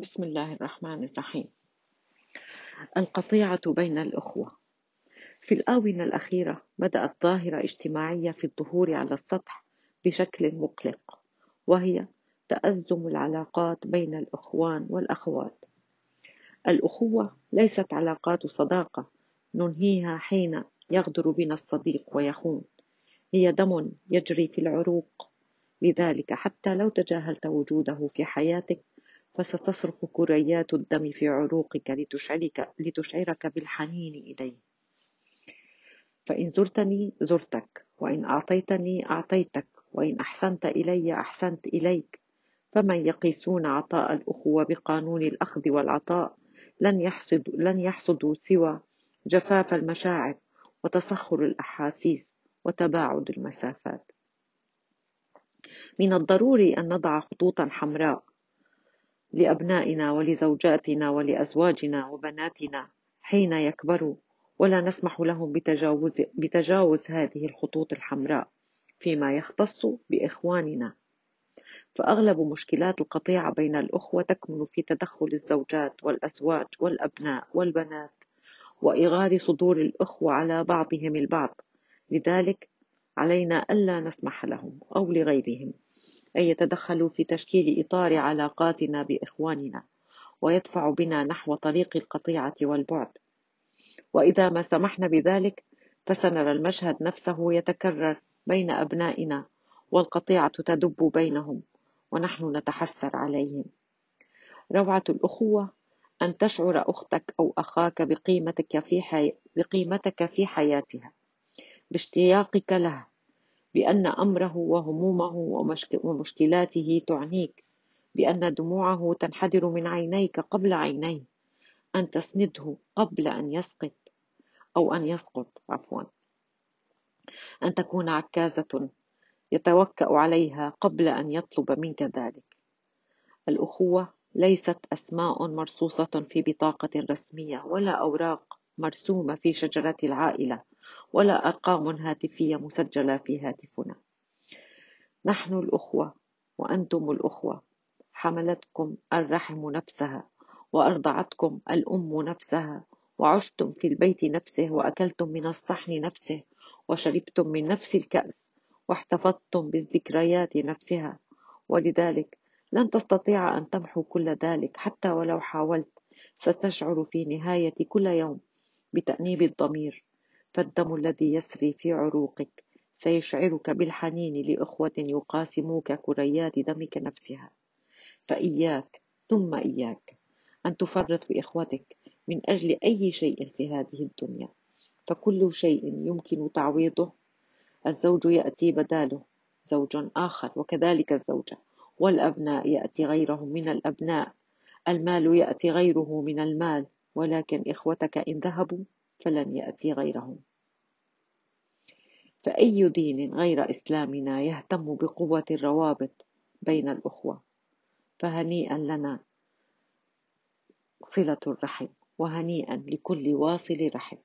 بسم الله الرحمن الرحيم. القطيعة بين الأخوة. في الآونة الأخيرة بدأت ظاهرة اجتماعية في الظهور على السطح بشكل مقلق وهي تأزم العلاقات بين الإخوان والأخوات. الأخوة ليست علاقات صداقة ننهيها حين يغدر بنا الصديق ويخون. هي دم يجري في العروق. لذلك حتى لو تجاهلت وجوده في حياتك فستصرخ كريات الدم في عروقك لتشعرك, لتشعرك بالحنين إليه. فإن زرتني زرتك وإن أعطيتني أعطيتك وإن أحسنت إلي أحسنت إليك. فمن يقيسون عطاء الأخوة بقانون الأخذ والعطاء لن يحصد لن يحصدوا سوى جفاف المشاعر وتسخر الأحاسيس وتباعد المسافات. من الضروري أن نضع خطوطا حمراء لأبنائنا ولزوجاتنا ولأزواجنا وبناتنا حين يكبروا ولا نسمح لهم بتجاوز, بتجاوز هذه الخطوط الحمراء فيما يختص بإخواننا. فأغلب مشكلات القطيعة بين الأخوة تكمن في تدخل الزوجات والأزواج والأبناء والبنات وإغار صدور الأخوة على بعضهم البعض. لذلك علينا ألا نسمح لهم أو لغيرهم. أن يتدخلوا في تشكيل إطار علاقاتنا بإخواننا ويدفع بنا نحو طريق القطيعة والبعد. وإذا ما سمحنا بذلك فسنرى المشهد نفسه يتكرر بين أبنائنا والقطيعة تدب بينهم ونحن نتحسر عليهم. روعة الأخوة أن تشعر أختك أو أخاك بقيمتك في, حي... بقيمتك في حياتها باشتياقك له بأن أمره وهمومه ومشكلاته تعنيك بأن دموعه تنحدر من عينيك قبل عينيه أن تسنده قبل أن يسقط أو أن يسقط عفوا. أن تكون عكازة يتوكأ عليها قبل أن يطلب منك ذلك. الأخوة ليست أسماء مرصوصة في بطاقة رسمية ولا أوراق مرسومة في شجرة العائلة. ولا أرقام هاتفية مسجلة في هاتفنا. نحن الأخوة وأنتم الأخوة. حملتكم الرحم نفسها وأرضعتكم الأم نفسها وعشتم في البيت نفسه وأكلتم من الصحن نفسه وشربتم من نفس الكأس واحتفظتم بالذكريات نفسها. ولذلك لن تستطيع أن تمحو كل ذلك حتى ولو حاولت ستشعر في نهاية كل يوم بتأنيب الضمير. فالدم الذي يسري في عروقك سيشعرك بالحنين لإخوة يقاسموك كريات دمك نفسها. فإياك ثم إياك أن تفرط بإخوتك من أجل أي شيء في هذه الدنيا. فكل شيء يمكن تعويضه. الزوج يأتي بداله زوج آخر وكذلك الزوجة. والأبناء يأتي غيرهم من الأبناء. المال يأتي غيره من المال ولكن إخوتك إن ذهبوا فلن يأتي غيرهم. فأي دين غير إسلامنا يهتم بقوة الروابط بين الأخوة؟ فهنيئا لنا صلة الرحم وهنيئا لكل واصل رحم.